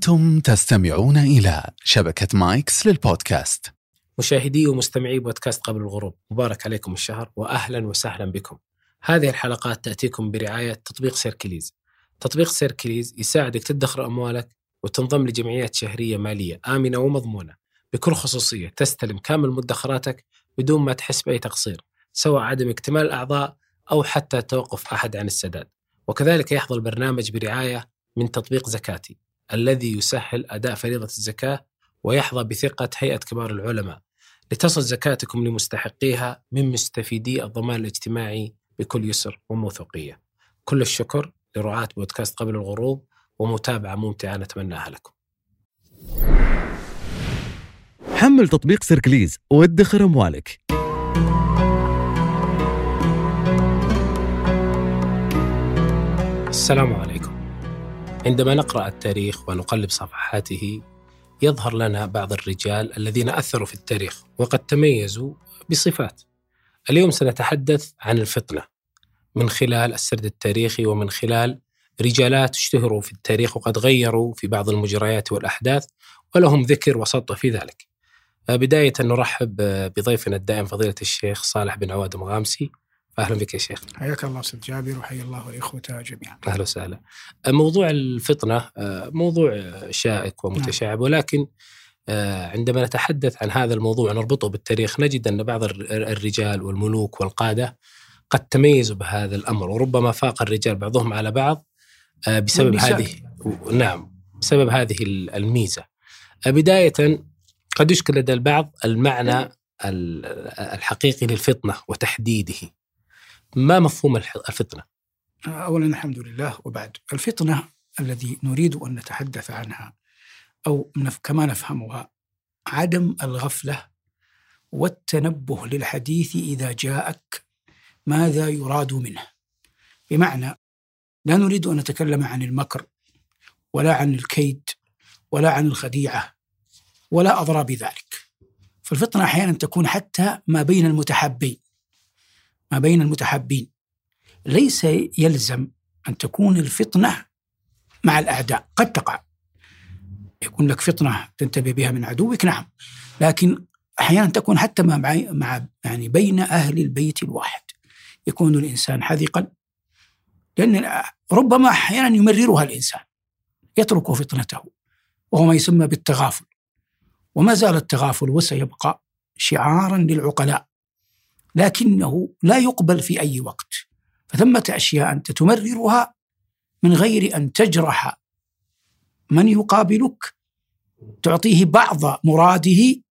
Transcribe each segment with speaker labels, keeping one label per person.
Speaker 1: أنتم تستمعون إلى شبكة مايكس للبودكاست.
Speaker 2: مشاهدي ومستمعي بودكاست قبل الغروب مبارك عليكم الشهر وأهلا وسهلا بكم. هذه الحلقات تأتيكم برعاية تطبيق سيركليز. تطبيق سيركليز يساعدك تدخر أموالك وتنضم لجمعيات شهرية مالية آمنة ومضمونة. بكل خصوصية تستلم كامل مدخراتك بدون ما تحس بأي تقصير سواء عدم اكتمال الأعضاء أو حتى توقف أحد عن السداد. وكذلك يحظى البرنامج برعاية من تطبيق زكاتي. الذي يسهل أداء فريضة الزكاة ويحظى بثقة هيئة كبار العلماء. لتصل زكاتكم لمستحقيها من مستفيدي الضمان الاجتماعي بكل يسر وموثوقية. كل الشكر لرعاة بودكاست قبل الغروب ومتابعة ممتعة نتمناها لكم.
Speaker 3: حمل تطبيق سيركليز وادخر أموالك.
Speaker 2: السلام عليكم. عندما نقرأ التاريخ ونقلب صفحاته يظهر لنا بعض الرجال الذين أثروا في التاريخ وقد تميزوا بصفات. اليوم سنتحدث عن الفطنة. من خلال السرد التاريخي ومن خلال رجالات اشتهروا في التاريخ وقد غيروا في بعض المجريات والأحداث ولهم ذكر وسطوة في ذلك. بداية نرحب بضيفنا الدائم فضيلة الشيخ صالح بن عواد مغامسي. أهلا بك يا شيخ.
Speaker 4: حياك الله أستاذ جابر وحيا الله الإخوة جميعا.
Speaker 2: أهلا وسهلا. موضوع الفطنة موضوع شائك ومتشعب ولكن عندما نتحدث عن هذا الموضوع نربطه بالتاريخ نجد أن بعض الرجال والملوك والقادة قد تميزوا بهذا الأمر وربما فاق الرجال بعضهم على بعض بسبب
Speaker 4: والنساء.
Speaker 2: هذه نعم بسبب هذه الميزة. بداية قد يشكل لدى البعض المعنى الحقيقي للفطنة وتحديده. ما مفهوم الفطنة؟
Speaker 4: اولا الحمد لله وبعد. الفطنة الذي نريد أن نتحدث عنها أو كما نفهمها عدم الغفلة والتنبه للحديث إذا جاءك ماذا يراد منه. بمعنى لا نريد أن نتكلم عن المكر ولا عن الكيد ولا عن الخديعة ولا أضراب ذلك. فالفطنة أحيانا تكون حتى ما بين المتحابين. ما بين المتحابين. ليس يلزم أن تكون الفطنة مع الأعداء. قد تقع. يكون لك فطنة تنتبه بها من عدوك نعم. لكن أحيانا تكون حتى مع مع يعني بين أهل البيت الواحد. يكون الإنسان حذقا. لأن ربما أحيانا يمررها الإنسان. يترك فطنته. وهو ما يسمى بالتغافل. وما زال التغافل وسيبقى شعارا للعقلاء. لكنه لا يقبل في أي وقت. فثمة أشياء أنت تمررها من غير أن تجرح من يقابلك تعطيه بعض مراده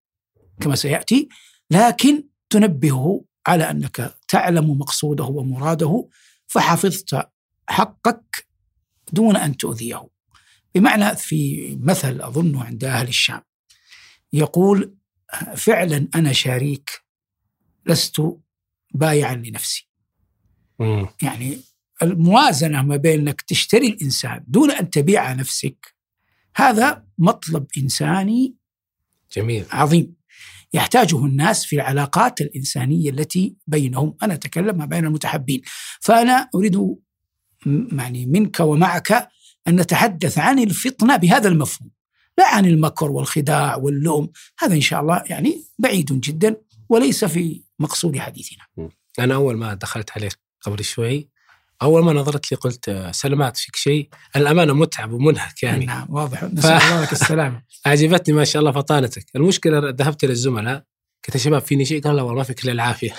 Speaker 4: كما سيأتي لكن تنبهه على أنك تعلم مقصوده ومراده فحفظت حقك دون أن تؤذيه. بمعنى في مثل اظنه عند أهل الشام يقول فعلا أنا شريك لست بايعا لنفسي.
Speaker 2: مم.
Speaker 4: يعني الموازنة ما بين أنك تشتري الإنسان دون أن تبيع نفسك هذا مطلب إنساني
Speaker 2: جميل.
Speaker 4: عظيم. يحتاجه الناس في العلاقات الإنسانية التي بينهم. أنا أتكلم ما بين المتحبين فأنا أريد يعني منك ومعك أن نتحدث عن الفطنة بهذا المفهوم لا عن المكر والخداع واللوم. هذا إن شاء الله يعني بعيد جدا وليس في مقصود حديثنا.
Speaker 2: أنا أول ما دخلت عليك قبل شوي أول ما نظرت لي قلت سلامات فيك شيء؟ الأمانة متعب ومنهك يعني.
Speaker 4: نعم واضح. نسأل الله لك السلامة.
Speaker 2: عجبتني ما شاء الله فطانتك. المشكلة ذهبت للزملاء قلت يا شباب فيني شيء؟ قال لا والله ما فيك إلا العافية.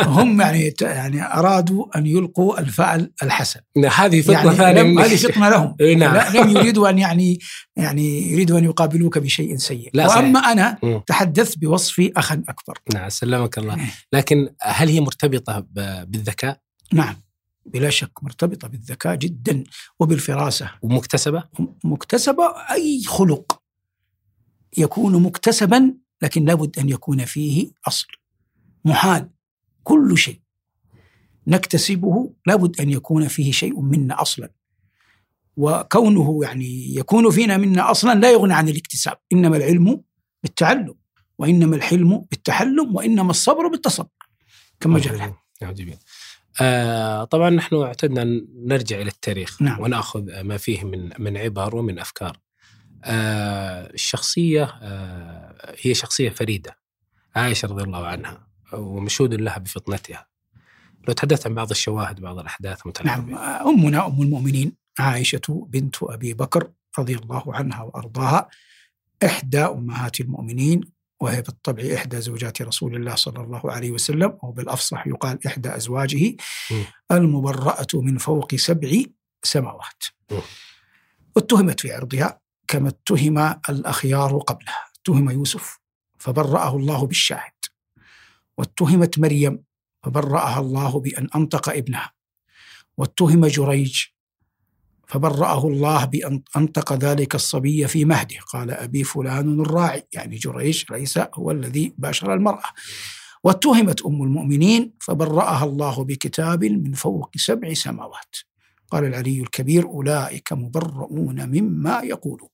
Speaker 4: هم يعني يعني أرادوا أن يلقوا الفعل الحسن
Speaker 2: هذه فطنه
Speaker 4: يعني
Speaker 2: ثانية
Speaker 4: لم. هذه فطنة لهم
Speaker 2: نعم.
Speaker 4: لا لم يريدوا أن يعني يعني يريدوا أن يقابلوك بشيء سيء
Speaker 2: لا، صحيح.
Speaker 4: وأما أنا
Speaker 2: مم.
Speaker 4: تحدثت بوصفي أخا أكبر
Speaker 2: نعم سلمك الله
Speaker 4: إيه.
Speaker 2: لكن هل هي مرتبطة بالذكاء
Speaker 4: نعم بلا شك مرتبطة بالذكاء جدا وبالفراسة
Speaker 2: ومكتسبة؟
Speaker 4: مكتسبة أي خلق يكون مكتسبا لكن لابد أن يكون فيه أصل محال كل شيء. نكتسبه لابد أن يكون فيه شيء منا أصلا. وكونه يعني يكون فينا منا أصلا لا يغني عن الاكتساب. إنما العلم بالتعلم وإنما الحلم بالتحلم وإنما الصبر بالتصبر. كما جاء
Speaker 2: آه طبعا نحن اعتدنا أن نرجع إلى التاريخ.
Speaker 4: نعم.
Speaker 2: ونأخذ ما فيه من من عبر ومن أفكار. آه الشخصية آه هي شخصية فريدة عائشة رضي الله عنها. ومشهود لها بفطنتها. لو تحدثت عن بعض الشواهد بعض الأحداث
Speaker 4: نعم. أمنا أم المؤمنين عائشة بنت أبي بكر رضي الله عنها وأرضاها إحدى أمهات المؤمنين وهي بالطبع إحدى زوجات رسول الله صلى الله عليه وسلم أو بالأفصح يقال إحدى أزواجه
Speaker 2: م.
Speaker 4: المبرأة من فوق سبع سماوات.
Speaker 2: م.
Speaker 4: اتهمت في عرضها كما اتهم الأخيار قبلها. اتهم يوسف فبرأه الله بالشاهد. واتهمت مريم فبرأها الله بأن أنطق ابنها. واتهم جريج فبرأه الله بأن أنطق ذلك الصبي في مهده. قال أبي فلان الراعي. يعني جريج ليس هو الذي باشر المرأة. واتهمت أم المؤمنين فبرأها الله بكتاب من فوق سبع سماوات. قال العلي الكبير أولئك مبرؤون مما يقولون.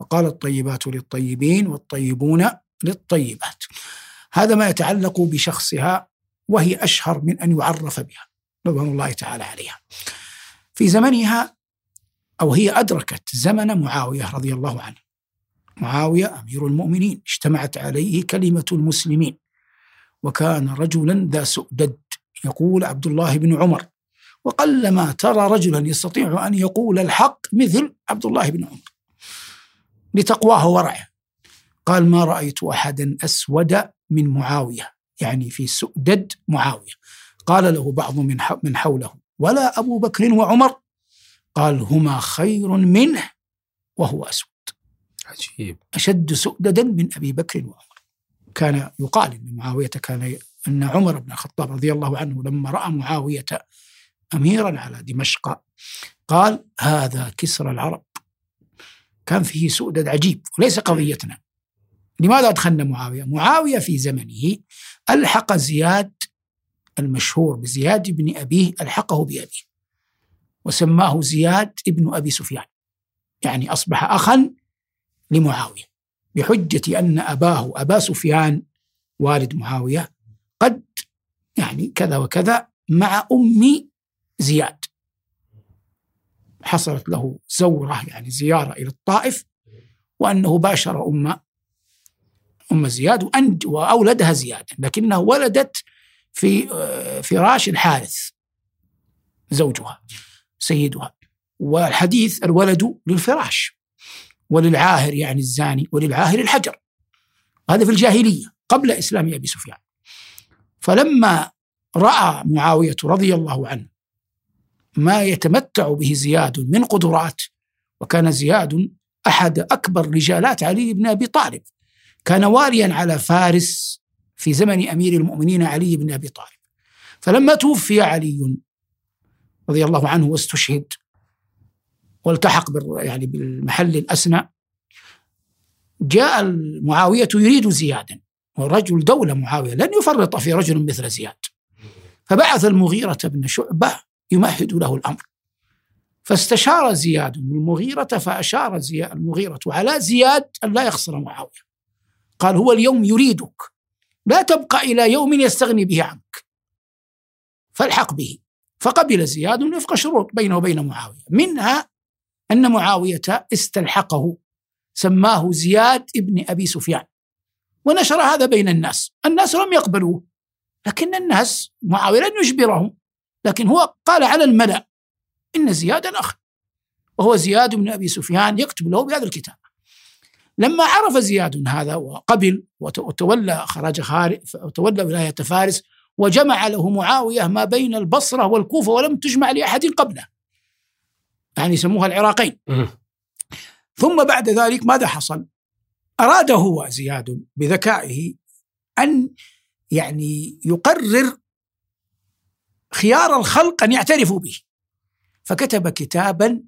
Speaker 4: وقال الطيبات للطيبين والطيبون للطيبات. هذا ما يتعلق بشخصها وهي أشهر من أن يعرف بها رضوان الله تعالى عليها. في زمنها أو هي أدركت زمن معاوية رضي الله عنه. معاوية أمير المؤمنين اجتمعت عليه كلمة المسلمين. وكان رجلا ذا سؤدد يقول عبد الله بن عمر. وقلما ترى رجلا يستطيع أن يقول الحق مثل عبد الله بن عمر. لتقواه ورعه. قال ما رأيت أحدا أسود من معاوية يعني في سؤدد معاوية. قال له بعض من من حوله ولا أبو بكر وعمر؟ قال هما خير منه وهو أسود.
Speaker 2: عجيب.
Speaker 4: أشد سؤددا من أبي بكر وعمر. كان يقال أن معاوية كان أن عمر بن الخطاب رضي الله عنه لما رأى معاوية أميرا على دمشق قال هذا كسرى العرب. كان فيه سؤدد عجيب وليس قضيتنا. لماذا أدخلنا معاوية؟ معاوية في زمنه ألحق زياد المشهور بزياد بن أبيه ألحقه بأبيه وسماه زياد ابن أبي سفيان يعني أصبح أخا لمعاوية بحجة أن أباه أبا سفيان والد معاوية قد يعني كذا وكذا مع أم زياد حصلت له زورة يعني زيارة إلى الطائف وأنه باشر أم أم زياد وأنج وأولدها زياد لكنها ولدت في آه، فراش الحارث زوجها سيدها. والحديث الولد للفراش وللعاهر يعني الزاني وللعاهر الحجر. هذا في الجاهلية قبل إسلام أبي سفيان. فلما رأى معاوية رضي الله عنه ما يتمتع به زياد من قدرات وكان زياد أحد أكبر رجالات علي بن أبي طالب. كان واليا على فارس في زمن أمير المؤمنين علي بن أبي طالب. فلما توفي علي رضي الله عنه واستشهد والتحق يعني بالمحل الأسنى جاء معاوية يريد زيادا ورجل دولة معاوية لن يفرط في رجل مثل زياد. فبعث المغيرة بن شعبة يمهد له الأمر. فاستشار زياد المغيرة فأشار زياد المغيرة على زياد أن لا يخسر معاوية. قال هو اليوم يريدك. لا تبقى إلى يوم يستغني به عنك. فالحق به. فقبل زياد وفق شروط بينه وبين معاوية. منها أن معاوية استلحقه سماه زياد ابن أبي سفيان. ونشر هذا بين الناس. الناس لم يقبلوه. لكن الناس معاوية لن يجبرهم. لكن هو قال على الملأ إن زيادا أخ. وهو زياد بن أبي سفيان يكتب له بهذا الكتاب. لما عرف زياد هذا وقبل وتولى خراج خارج وتولى ولاية فارس وجمع له معاوية ما بين البصرة والكوفة ولم تجمع لأحد قبله. يعني يسموها العراقين. ثم بعد ذلك ماذا حصل؟ أراد هو زياد بذكائه أن يعني يقرر خيار الخلق أن يعترفوا به. فكتب كتابا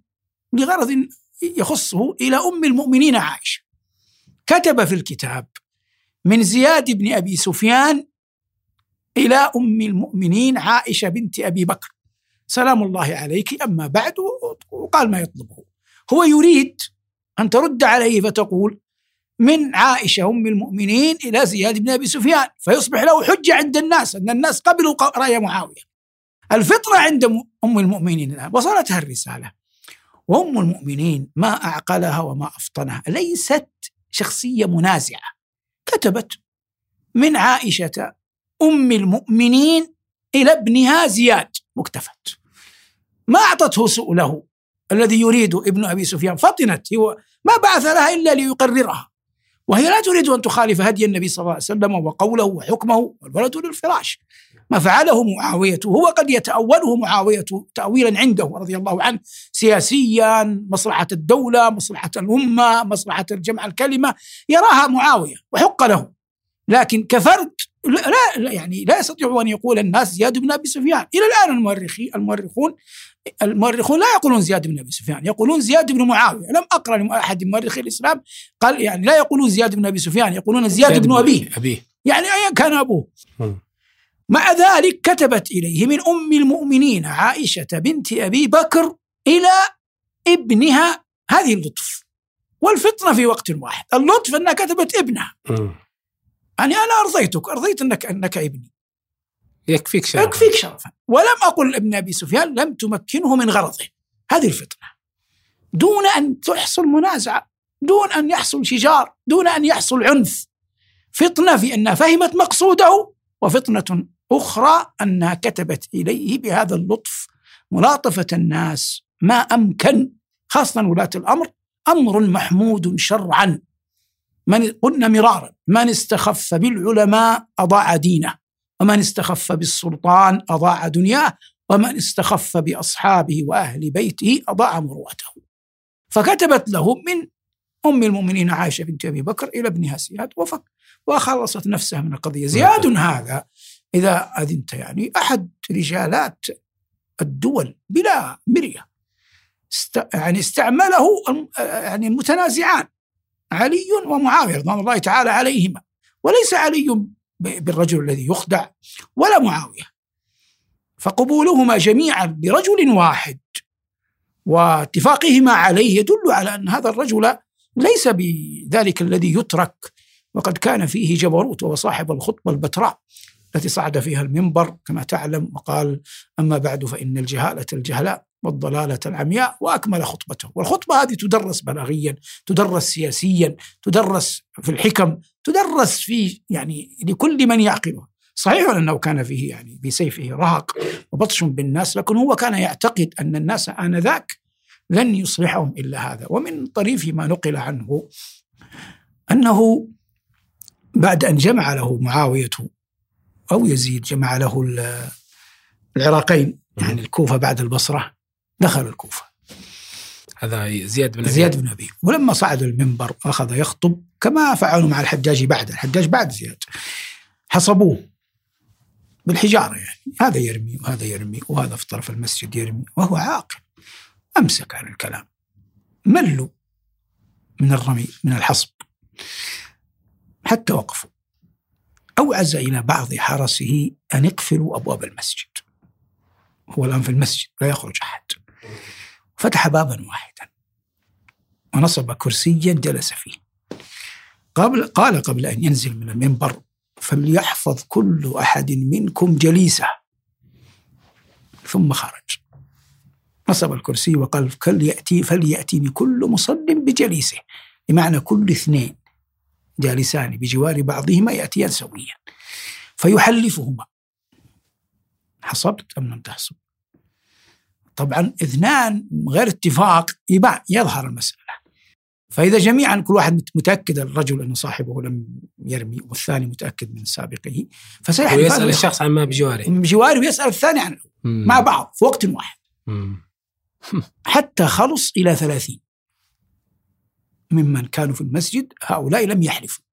Speaker 4: لغرض يخصه إلى أم المؤمنين عائشة. كتب في الكتاب من زياد بن أبي سفيان إلى أم المؤمنين عائشة بنت أبي بكر. سلام الله عليك. أما بعد وقال ما يطلبه. هو يريد أن ترد عليه فتقول من عائشة أم المؤمنين إلى زياد بن أبي سفيان فيصبح له حجة عند الناس أن الناس قبلوا رأي معاوية. الفطرة عند أم المؤمنين وصلتها الرسالة. وأم المؤمنين ما أعقلها وما أفطنها ليست شخصية منازعة. كتبت من عائشة أم المؤمنين إلى ابنها زياد. مكتفت. ما أعطته سؤله الذي يريد ابن أبي سفيان. فطنت. هو ما بعث لها إلا ليقررها. وهي لا تريد أن تخالف هدي النبي صلى الله عليه وسلم وقوله وحكمه والولد للفراش. ما فعله معاوية هو قد يتأوله معاوية تأويلا عنده رضي الله عنه سياسيا مصلحة الدولة مصلحة الأمة مصلحة الجمع الكلمة يراها معاوية وحق له. لكن كفرد لا, لا يعني لا يستطيع أن يقول الناس زياد بن أبي سفيان. إلى الآن المؤرخين المؤرخون المؤرخون لا يقولون زياد بن أبي سفيان يقولون زياد بن معاوية. لم أقرأ لأحد من مؤرخي الإسلام قال يعني لا يقولون زياد بن أبي سفيان يقولون زياد, زياد بن أبيه.
Speaker 2: أبيه.
Speaker 4: يعني ايا كان أبوه. مع ذلك كتبت إليه من أم المؤمنين عائشة بنت أبي بكر إلى ابنها هذه اللطف. والفطنة في وقت واحد. اللطف أنها كتبت ابنها. يعني أنا أرضيتك. أرضيت انك أنك ابني.
Speaker 2: يكفيك شرفا.
Speaker 4: يكفيك شرفا. ولم أقل ابن أبي سفيان لم تمكنه من غرضه. هذه الفطنة. دون أن تحصل منازعة. دون أن يحصل شجار. دون أن يحصل عنف. فطنة في أنها فهمت مقصوده وفطنة أخرى أنها كتبت إليه بهذا اللطف ملاطفة الناس. ما أمكن خاصة ولاة الأمر أمر محمود شرعا. من قلنا مرارا من استخف بالعلماء أضاع دينه ومن استخف بالسلطان أضاع دنياه ومن استخف بأصحابه وأهل بيته أضاع مروءته. فكتبت له من أم المؤمنين عائشة بنت أبي بكر إلى ابنها زياد وفك وخلصت نفسها من القضية. زياد هذا إذا أذنت يعني أحد رجالات الدول بلا مرية است يعني استعمله يعني المتنازعان علي ومعاوية رضوان الله تعالى عليهما وليس علي بالرجل الذي يخدع ولا معاوية. فقبولهما جميعا برجل واحد واتفاقهما عليه يدل على أن هذا الرجل ليس بذلك الذي يترك وقد كان فيه جبروت وهو صاحب الخطبة البتراء. التي صعد فيها المنبر كما تعلم وقال أما بعد فإن الجهالة الجهلاء والضلالة العمياء وأكمل خطبته. والخطبة هذه تدرس بلاغيا تدرس سياسيا تدرس في الحكم تدرس في يعني لكل من يعقلها. صحيح أنه كان فيه يعني بسيفه رهق وبطش بالناس لكن هو كان يعتقد أن الناس آنذاك لن يصلحهم إلا هذا. ومن طريف ما نقل عنه أنه بعد أن جمع له معاوية أو يزيد جمع له العراقين يعني الكوفة بعد البصرة دخل الكوفة.
Speaker 2: هذا زياد بن
Speaker 4: زياد بن أبي. ولما صعد المنبر وأخذ يخطب كما فعلوا مع الحجاج بعد. الحجاج بعد زياد. حصبوه بالحجارة يعني. هذا يرمي وهذا يرمي وهذا في طرف المسجد يرمي وهو عاقل. أمسك عن الكلام. ملوا من الرمي من الحصب. حتى وقفوا. أوعز إلى بعض حرسه أن اقفلوا أبواب المسجد. هو الآن في المسجد لا يخرج أحد. فتح بابا واحدا. ونصب كرسيا جلس فيه. قبل قال قبل أن ينزل من المنبر فليحفظ كل أحد منكم جليسه. ثم خرج. نصب الكرسي وقال فليأتي فليأتيني كل مصل بجليسه. بمعنى كل اثنين. جالسان بجوار بعضهما يأتيان سويا. فيحلفهما. حصبت أم لم تحصب؟ طبعا اثنان غير اتفاق يبان يظهر المسألة. فإذا جميعا كل واحد متأكد الرجل أن صاحبه لم يرمي والثاني متأكد من سابقه
Speaker 2: فسيحلف. ويسأل الشخص عن ما بجواره.
Speaker 4: بجواره ويسأل الثاني عنه مع بعض في وقت واحد. حتى خلص إلى ثلاثين. ممن كانوا في المسجد هؤلاء لم يحلفوا.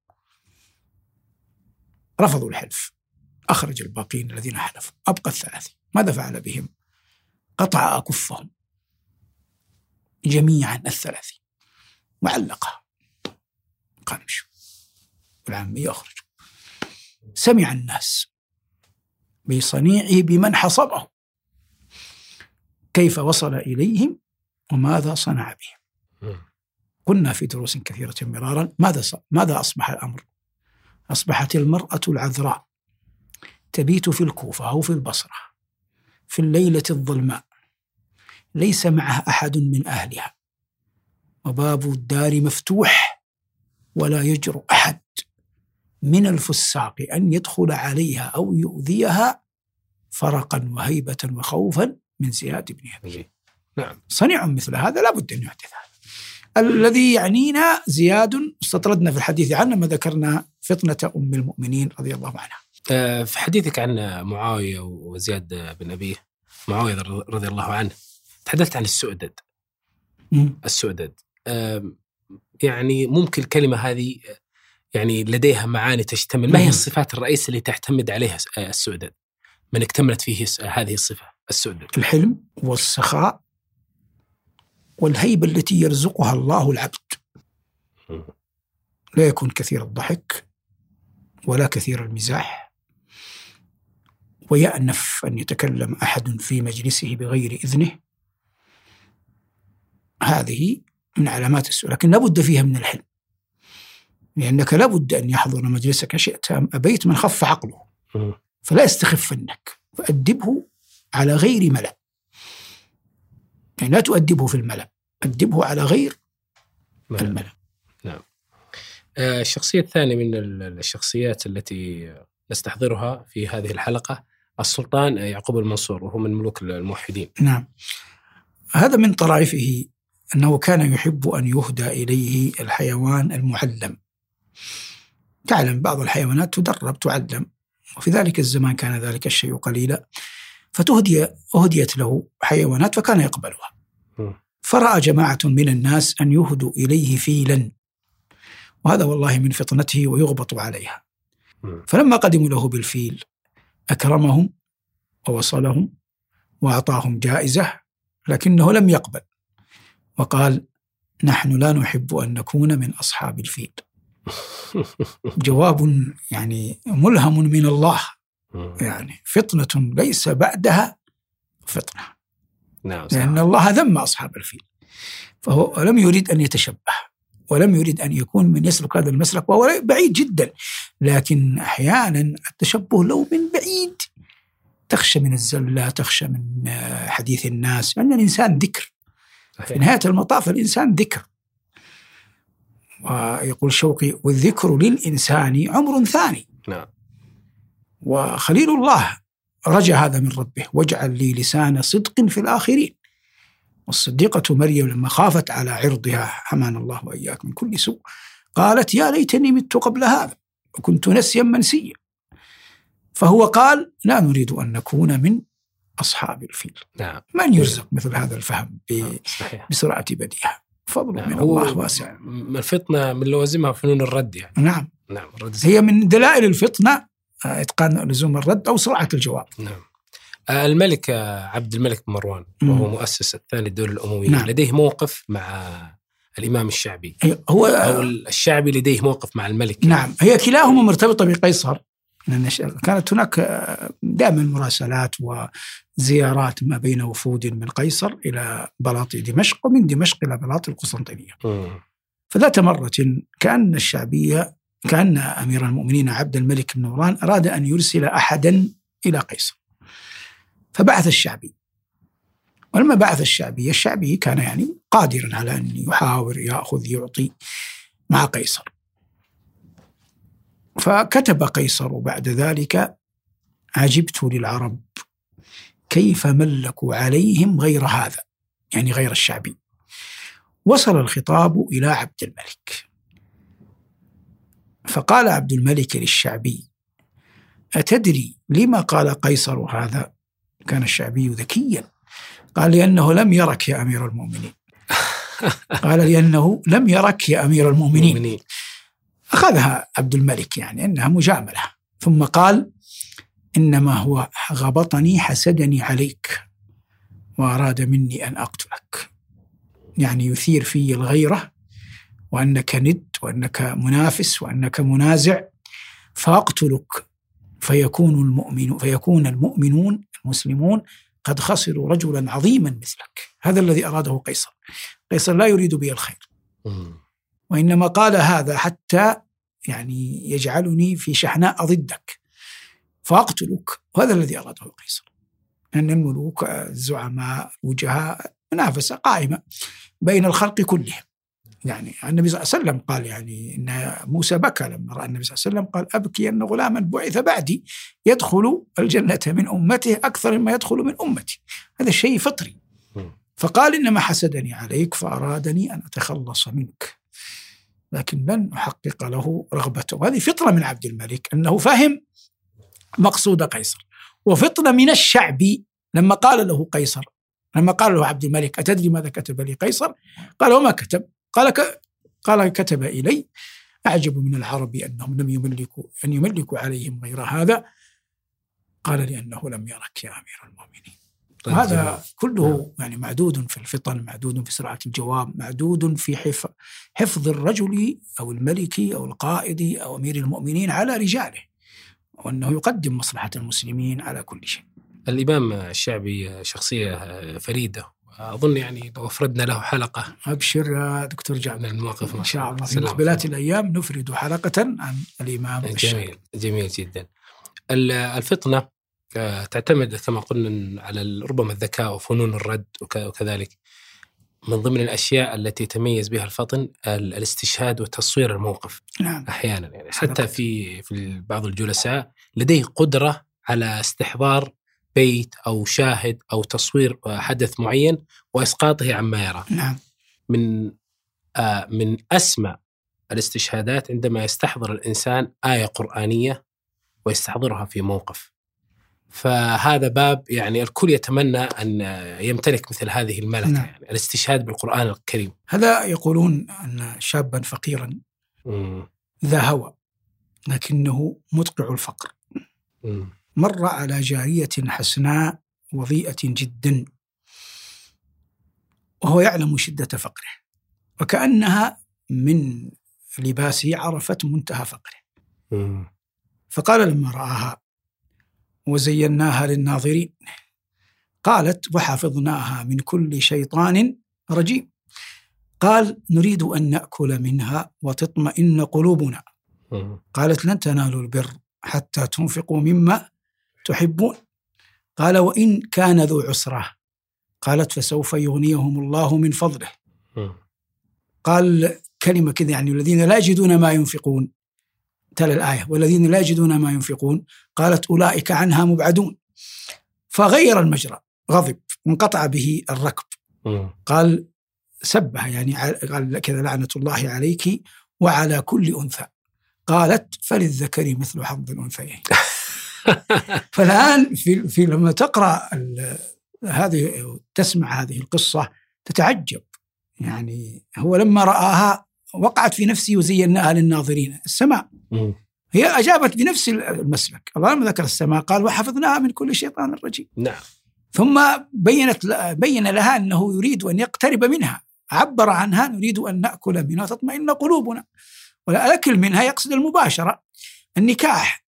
Speaker 4: رفضوا الحلف. أخرج الباقين الذين حلفوا. أبقى الثلاثين ماذا فعل بهم؟ قطع أكفهم. جميعا الثلاثين وعلقها قال امشوا والعامي يخرج سمع الناس بصنيعه بمن حصبه كيف وصل إليهم وماذا صنع بهم؟ قلنا في دروس كثيرة مرارا. ماذا ماذا أصبح الأمر؟ أصبحت المرأة العذراء. تبيت في الكوفة أو في البصرة في الليلة الظلماء. ليس معه أحد من أهلها. وباب الدار مفتوح ولا يجرؤ أحد من الفساق أن يدخل عليها أو يؤذيها فرقا وهيبة وخوفا من زياد بن أبي.
Speaker 2: نعم.
Speaker 4: صنيع مثل هذا لا بد أن يحدث هذا. الذي يعنينا زياد استطردنا في الحديث عنه ما ذكرنا فطنة أم المؤمنين رضي الله عنها.
Speaker 2: آه، في حديثك عن معاوية وزياد بن أبيه معاوية رضي الله عنه تحدثت عن السؤدد. السؤدد. آم، يعني ممكن الكلمة هذه يعني لديها معاني تشتمل. ما هي. الصفات الرئيسية اللي تعتمد عليها آه، السؤدد؟ من اكتملت فيه هذه الصفة السؤدد.
Speaker 4: الحلم والسخاء والهيبة التي يرزقها الله العبد. لا يكون كثير الضحك ولا كثير المزاح. ويأنف أن يتكلم أحد في مجلسه بغير إذنه. هذه من علامات السوء لكن لابد فيها من الحلم. لأنك لابد أن يحضر مجلسك شئت أم أبيت من خف عقله. فلا يستخفنك فأدبه على غير ملأ يعني لا تؤدبه في الملأ أدبه على غير
Speaker 2: نعم.
Speaker 4: الملأ
Speaker 2: آه، الشخصية الثانية من ال- الشخصيات التي نستحضرها في هذه الحلقة السلطان يعقوب المنصور وهو من ملوك الموحدين.
Speaker 4: نعم. هذا من طرائفه أنه كان يحب أن يهدى إليه الحيوان المعلم. تعلم بعض الحيوانات تدرب تعلم. وفي ذلك الزمان كان ذلك الشيء قليلا. فتهدي أهديت له حيوانات فكان يقبلها.
Speaker 2: مم.
Speaker 4: فرأى جماعة من الناس أن يهدوا إليه فيلا وهذا والله من فطنته ويغبط عليها. فلما قدموا له بالفيل أكرمهم ووصلهم وأعطاهم جائزة لكنه لم يقبل وقال نحن لا نحب أن نكون من أصحاب الفيل جواب يعني ملهم من الله. يعني فطنة ليس بعدها فطنة
Speaker 2: نعم صح.
Speaker 4: لأن الله ذم أصحاب الفيل. فهو لم يريد أن يتشبه ولم يريد أن يكون من يسلك هذا المسلك وهو بعيد جدا. لكن أحيانا التشبه لو من بعيد تخشى من الزلة تخشى من آه، حديث الناس. لأن الإنسان ذكر. في
Speaker 2: صحيح.
Speaker 4: نهاية المطاف الإنسان ذكر. ويقول شوقي والذكر للإنسان عمر ثاني.
Speaker 2: نعم.
Speaker 4: وخليل الله رجا هذا من ربه واجعل لي لسان صدق في الآخرين. والصديقة مريم لما خافت على عرضها حمانا الله وإياك من كل سوء قالت يا ليتني مت قبل هذا وكنت نسيا منسيا. فهو قال لا نريد أن نكون من أصحاب الفيل.
Speaker 2: نعم.
Speaker 4: من يرزق مثل هذا الفهم
Speaker 2: صحيح.
Speaker 4: بسرعة بديهة. فضل
Speaker 2: نعم.
Speaker 4: من الله واسع.
Speaker 2: الفطنة من لوازمها فنون الرد يعني.
Speaker 4: نعم.
Speaker 2: نعم الرد
Speaker 4: هي من دلائل الفطنة آه، إتقان لزوم الرد أو سرعة الجواب.
Speaker 2: نعم. آه، الملك آه، عبد الملك بن مروان. وهو مؤسس الثاني الدولة الأموية.
Speaker 4: نعم.
Speaker 2: لديه موقف مع الإمام الشعبي.
Speaker 4: هو
Speaker 2: أو الشعبي لديه موقف مع الملك.
Speaker 4: نعم. هي كلاهما مرتبطة بقيصر. لأن كانت هناك آه، دائما مراسلات وزيارات ما بين وفود من قيصر إلى بلاط دمشق ومن دمشق إلى بلاط القسطنطينية. فذات مرة كأن الشعبية كأن أمير المؤمنين عبد الملك بن مروان أراد أن يرسل أحدا إلى قيصر. فبعث الشعبي. ولما بعث الشعبي الشعبي كان يعني قادرا على أن يحاور يأخذ يعطي مع قيصر. فكتب قيصر بعد ذلك عجبت للعرب كيف ملكوا عليهم غير هذا؟ يعني غير الشعبي. وصل الخطاب إلى عبد الملك. فقال عبد الملك للشعبي أتدري لما قال قيصر هذا؟ كان الشعبي ذكيا. قال لأنه لم يرك يا أمير المؤمنين. قال لأنه لم يرك يا أمير المؤمنين.
Speaker 2: مؤمنين
Speaker 4: أخذها عبد الملك يعني أنها مجاملة. ثم قال إنما هو غبطني حسدني عليك وأراد مني أن أقتلك. يعني يثير في الغيرة وأنك ند وأنك منافس وأنك منازع فأقتلك فيكون المؤمن فيكون المؤمنون المسلمون قد خسروا رجلا عظيما مثلك. هذا الذي أراده قيصر. قيصر لا يريد بي الخير. وإنما قال هذا حتى يعني يجعلني في شحناء ضدك فأقتلك. وهذا الذي أراده قيصر. أن الملوك الزعماء الوجهاء منافسة قائمة بين الخلق كلهم. يعني النبي صلى الله عليه وسلم قال يعني إن موسى بكى لما رأى النبي صلى الله عليه وسلم قال أبكي أن غلاما بعث بعدي يدخل الجنة من أمته أكثر مما يدخل من أمتي. هذا شيء فطري. فقال إنما حسدني عليك فأرادني أن أتخلص منك. لكن لن أحقق له رغبته. هذه فطرة من عبد الملك أنه فهم مقصود قيصر. وفطرة من الشعب لما قال له قيصر لما قال له عبد الملك أتدري ماذا كتب لي قيصر؟ قال وما كتب؟ قال ك... قال كتب إلي أعجب من العرب أنهم لم يملكوا أن يملكوا عليهم غير هذا. قال لأنه لم يرك يا أمير المؤمنين.
Speaker 2: طيب
Speaker 4: وهذا
Speaker 2: جميل.
Speaker 4: كله يعني معدود في الفطن معدود في سرعة الجواب معدود في حف- حفظ الرجل أو الملك أو القائد أو أمير المؤمنين على رجاله وأنه يقدم مصلحة المسلمين على كل شيء.
Speaker 2: الإمام الشعبي شخصية فريدة. أظن يعني لو أفردنا له حلقة.
Speaker 4: أبشر يا دكتور جابر
Speaker 2: المواقف
Speaker 4: إن شاء الله. في
Speaker 2: سلام.
Speaker 4: مقبلات الأيام نفرد حلقة عن الشافعي
Speaker 2: جميل. جميل جدا. ال- الفطنة آه، تعتمد كما قلنا على ربما الذكاء وفنون الرد وك- وكذلك. من ضمن الأشياء التي تميز بها الفطن ال- الاستشهاد وتصوير الموقف.
Speaker 4: نعم.
Speaker 2: أحيانا يعني. حتى. في في بعض الجلساء لديه قدرة على استحضار بيت أو شاهد أو تصوير حدث معين وإسقاطه عما يرى
Speaker 4: نعم
Speaker 2: من آه من أسمى الاستشهادات عندما يستحضر الإنسان آية قرآنية ويستحضرها في موقف فهذا باب يعني الكل يتمنى أن يمتلك مثل هذه الملكة
Speaker 4: نعم.
Speaker 2: يعني الاستشهاد بالقرآن الكريم
Speaker 4: هذا يقولون أن شابا فقيرا. ذا هوى لكنه مدقع الفقر
Speaker 2: مم.
Speaker 4: مر على جارية حسناء وضيئة جدا وهو يعلم شدة فقره وكأنها من لباسه عرفت منتهى فقره. فقال لما رآها وزيناها للناظرين. قالت وحفظناها من كل شيطان رجيم. قال نريد أن نأكل منها وتطمئن قلوبنا. قالت لن تنالوا البر حتى تنفقوا مما تحبون؟ قال وإن كان ذو عسرة. قالت فسوف يغنيهم الله من فضله. قال كلمة كذا يعني الذين لا يجدون ما ينفقون. تلا الآية والذين لا يجدون ما ينفقون. قالت أولئك عنها مبعدون. فغير المجرى غضب وانقطع به الركب. قال سبها يعني قال كذا لعنة الله عليك وعلى كل أنثى. قالت فللذكر مثل حظ الأنثيين. فالآن في, في لما تقرأ ال- هذه تسمع هذه القصة تتعجب. يعني هو لما رآها وقعت في نفسه وزيناها للناظرين. السماء. هي أجابت بنفس المسلك. الله لما ذكر السماء قال وحفظناها من كل شيطان رجيم
Speaker 2: نعم.
Speaker 4: ثم بينت بين لها أنه يريد أن يقترب منها. عبر عنها نريد أن نأكل منها تطمئن قلوبنا. والاكل منها يقصد المباشرة النكاح.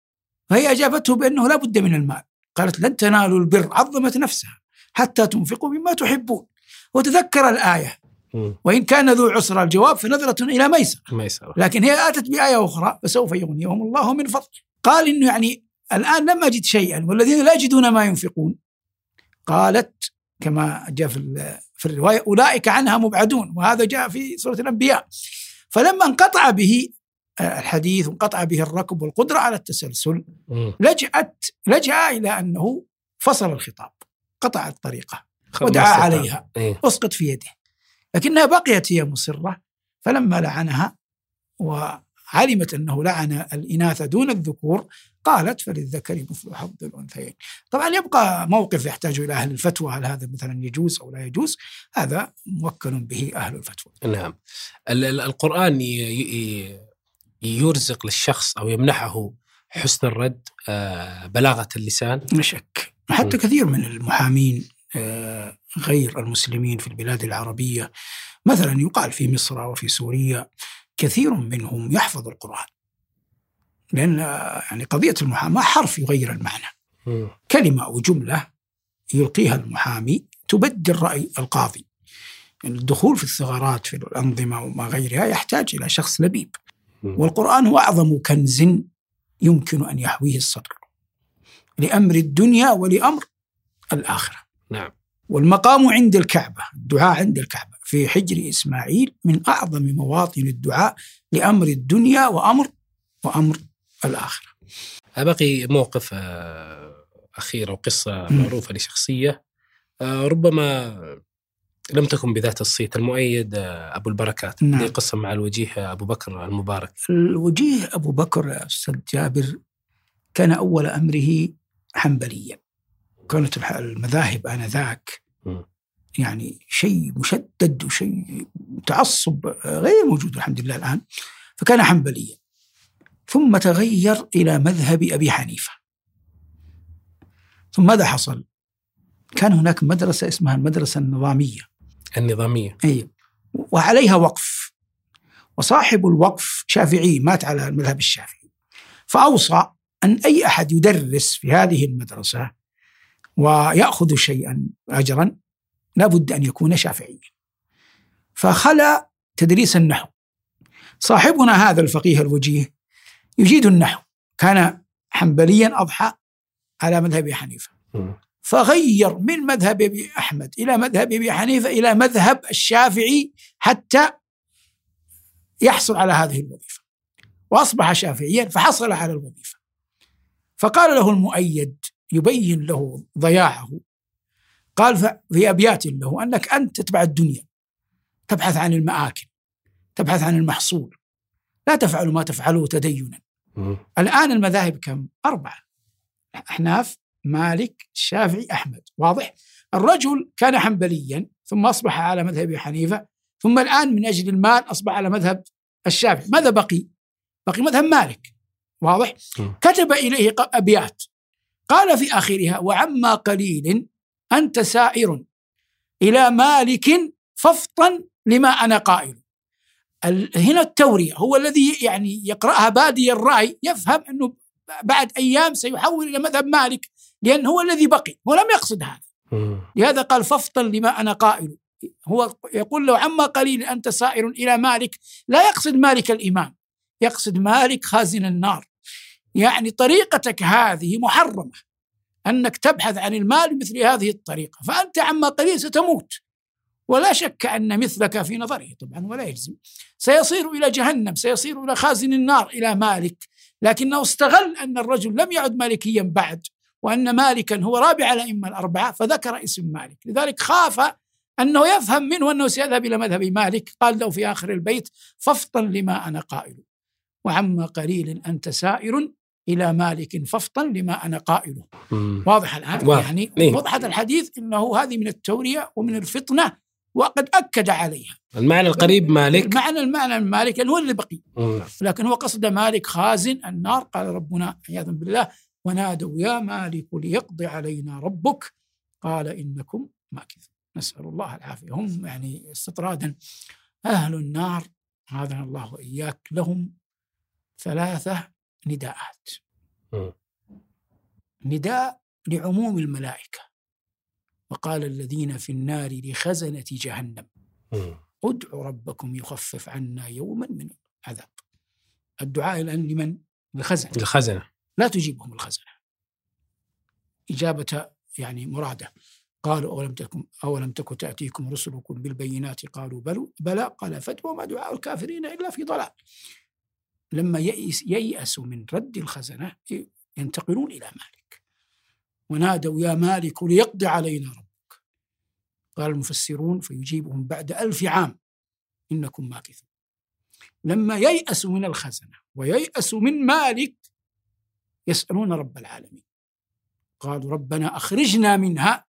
Speaker 4: فهي أجابته بأنه لا بد من المال. قالت لن تنالوا البر عظمت نفسها حتى تنفقوا مما تحبون. وتذكر الآية.
Speaker 2: مم.
Speaker 4: وإن كان ذو عسر الجواب فنظرة إلى ميسر
Speaker 2: ما يسأل
Speaker 4: لكن هي آتت بآية أخرى فسوف يغنيهم الله من فضله. قال إنه يعني الآن لم أجد شيئا والذين لا يجدون ما ينفقون. قالت كما جاء في في الرواية أولئك عنها مبعدون. وهذا جاء في سورة الأنبياء. فلما انقطع به الحديث وانقطع به الركب والقدرة على التسلسل. لجأت لجأ إلى أنه فصل الخطاب قطع الطريقة
Speaker 2: خ-
Speaker 4: ودعا. عليها
Speaker 2: إيه.
Speaker 4: أسقط في يده لكنها بقيت هي مصرة فلما لعنها وعلمت أنه لعن الإناث دون الذكور قالت فللذكر مثل حظ الأنثيين. طبعا يبقى موقف يحتاج إلى أهل الفتوى هل هذا مثلا يجوز أو لا يجوز؟ هذا موكل به أهل الفتوى.
Speaker 2: نعم ال- ال- القرآن ي- يرزق للشخص أو يمنحه حسن الرد آه، بلاغة اللسان
Speaker 4: لا شك حتى. كثير من المحامين آه، غير المسلمين في البلاد العربية مثلا يقال في مصر وفي سوريا كثير منهم يحفظ القرآن. لأن آه، يعني قضية المحاماة حرف يغير المعنى.
Speaker 2: مم.
Speaker 4: كلمة أو جملة يلقيها المحامي تبدل رأي القاضي يعني الدخول في الثغرات في الأنظمة وما غيرها يحتاج إلى شخص لبيب. والقرآن هو أعظم كنز يمكن أن يحويه الصدر لأمر الدنيا ولأمر الآخرة.
Speaker 2: نعم.
Speaker 4: والمقام عند الكعبة الدعاء عند الكعبة. في حجر إسماعيل من أعظم مواطن الدعاء لأمر الدنيا وأمر وأمر الآخرة.
Speaker 2: بقي موقف آه، أخير أو قصة. معروفة لشخصية. آه، ربما لم تكن بذات الصيت المؤيد آه، أبو البركات.
Speaker 4: نعم.
Speaker 2: لي قصة مع الوجيه أبو بكر المبارك.
Speaker 4: الوجيه أبو بكر أستاذ جابر كان أول أمره حنبليا. كانت المذاهب آنذاك. يعني شيء مشدد وشيء تعصب غير موجود الحمد لله الآن. فكان حنبليا. ثم تغير إلى مذهب أبي حنيفة. ثم ماذا حصل؟ كان هناك مدرسة اسمها المدرسة النظامية.
Speaker 2: النظامية.
Speaker 4: أي. وعليها وقف. وصاحب الوقف شافعي مات على المذهب الشافعي. فأوصى أن أي أحد يدرس في هذه المدرسة ويأخذ شيئا أجرا لابد أن يكون شافعيا فخلى تدريس النحو. صاحبنا هذا الفقيه الوجيه يجيد النحو. كان حنبليا أضحى على مذهب حنيفة. فغير من مذهب أبي أحمد إلى مذهب أبي حنيفة إلى مذهب الشافعي حتى يحصل على هذه الوظيفة وأصبح شافعيا فحصل على الوظيفة فقال له المؤيد يبين له ضياعه قال في أبيات له أنك أنت تتبع الدنيا تبحث عن المآكل تبحث عن المحصول لا تفعل ما تفعله تدينا
Speaker 2: مم.
Speaker 4: الآن المذاهب كم؟ أربعة أحناف مالك الشافعي أحمد. واضح؟ الرجل كان حنبليا ثم أصبح على مذهب أبي حنيفة ثم الآن من أجل المال أصبح على مذهب الشافعي. ماذا بقي؟ بقي مذهب مالك. واضح؟ كتب إليه أبيات. قال في آخرها وعما قليل أنت سائر إلى مالك فافطن لما أنا قائل. هنا التورية. هو الذي يعني يقرأها بادي الرأي يفهم أنه بعد أيام سيحول إلى مذهب مالك. لأن هو الذي بقي هو لم يقصد هذا. لهذا قال فافطن لما أنا قائل. هو يقول له عما قليل أنت سائر إلى مالك. لا يقصد مالك الإمام يقصد مالك خازن النار. يعني طريقتك هذه محرمة أنك تبحث عن المال بمثل هذه الطريقة فأنت عما قليل ستموت. ولا شك أن مثلك في نظره طبعا ولا يلزم سيصير إلى جهنم سيصير إلى خازن النار إلى مالك. لكنه استغل أن الرجل لم يعد مالكيا بعد. وأن مالكا هو رابع الأئمة الأربعة فذكر اسم مالك لذلك خاف أنه يفهم منه أنه سيذهب إلى مذهب مالك قال له في آخر البيت فافطن لما أنا قائل وعما قليل أنت سائر إلى مالك فافطن لما أنا قائله
Speaker 2: مم.
Speaker 4: واضح الآن
Speaker 2: واضح.
Speaker 4: يعني
Speaker 2: إيه.
Speaker 4: وضحت الحديث أنه هذه من التورية ومن الفطنة وقد أكد عليها
Speaker 2: المعنى القريب مالك
Speaker 4: المعنى المعنى المالك هو اللي بقي
Speaker 2: مم.
Speaker 4: لكن هو قصد مالك خازن النار قال ربنا عياذا بالله ونادوا يا مالك ليقضي علينا ربك. قال إنكم ماكثون. نسأل الله العافية. هم يعني استطرادا. أهل النار هذا الله وإياك. لهم ثلاثة نداءات. نداء لعموم الملائكة. وقال الذين في النار لخزنة جهنم. ادعوا ربكم يخفف عنا يوما من العذاب. الدعاء الآن لمن؟ للخزنة
Speaker 2: الخزنة
Speaker 4: لا تجيبهم الخزنة إجابة يعني مرادة. قالوا أولم تكن أولم تكن تأتيكم رسلكم بالبينات؟ قالوا بلوا بلى. قال فادعوا ما دعاء الكافرين إلا في ضلال. لما يئس ييأسوا من رد الخزنة ينتقلون إلى مالك. ونادوا يا مالك ليقضي علينا ربك. قال المفسرون فيجيبهم بعد ألف عام. إنكم ماكثون. لما ييأسوا من الخزنة وييأسوا من مالك يسألون رب العالمين. قالوا ربنا أخرجنا منها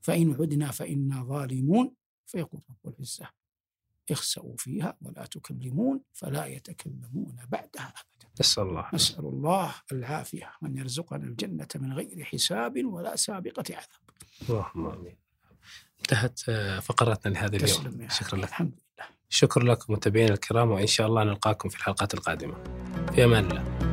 Speaker 4: فإن عدنا فإنا ظالمون. فيقول رب العزة اخسأوا فيها ولا تكلمون فلا يتكلمون بعدها أبدا.
Speaker 2: نسأل الله.
Speaker 4: نسأل الله العافية وأن يرزقنا الجنة من غير حساب ولا سابقة عذاب.
Speaker 2: اللهم آمين. انتهت آه، فقرتنا لهذا اليوم. شكرا. لك.
Speaker 4: الحمد لله.
Speaker 2: شكرا لكم متابعينا الكرام وإن شاء الله نلقاكم في الحلقات القادمة. في أمان الله.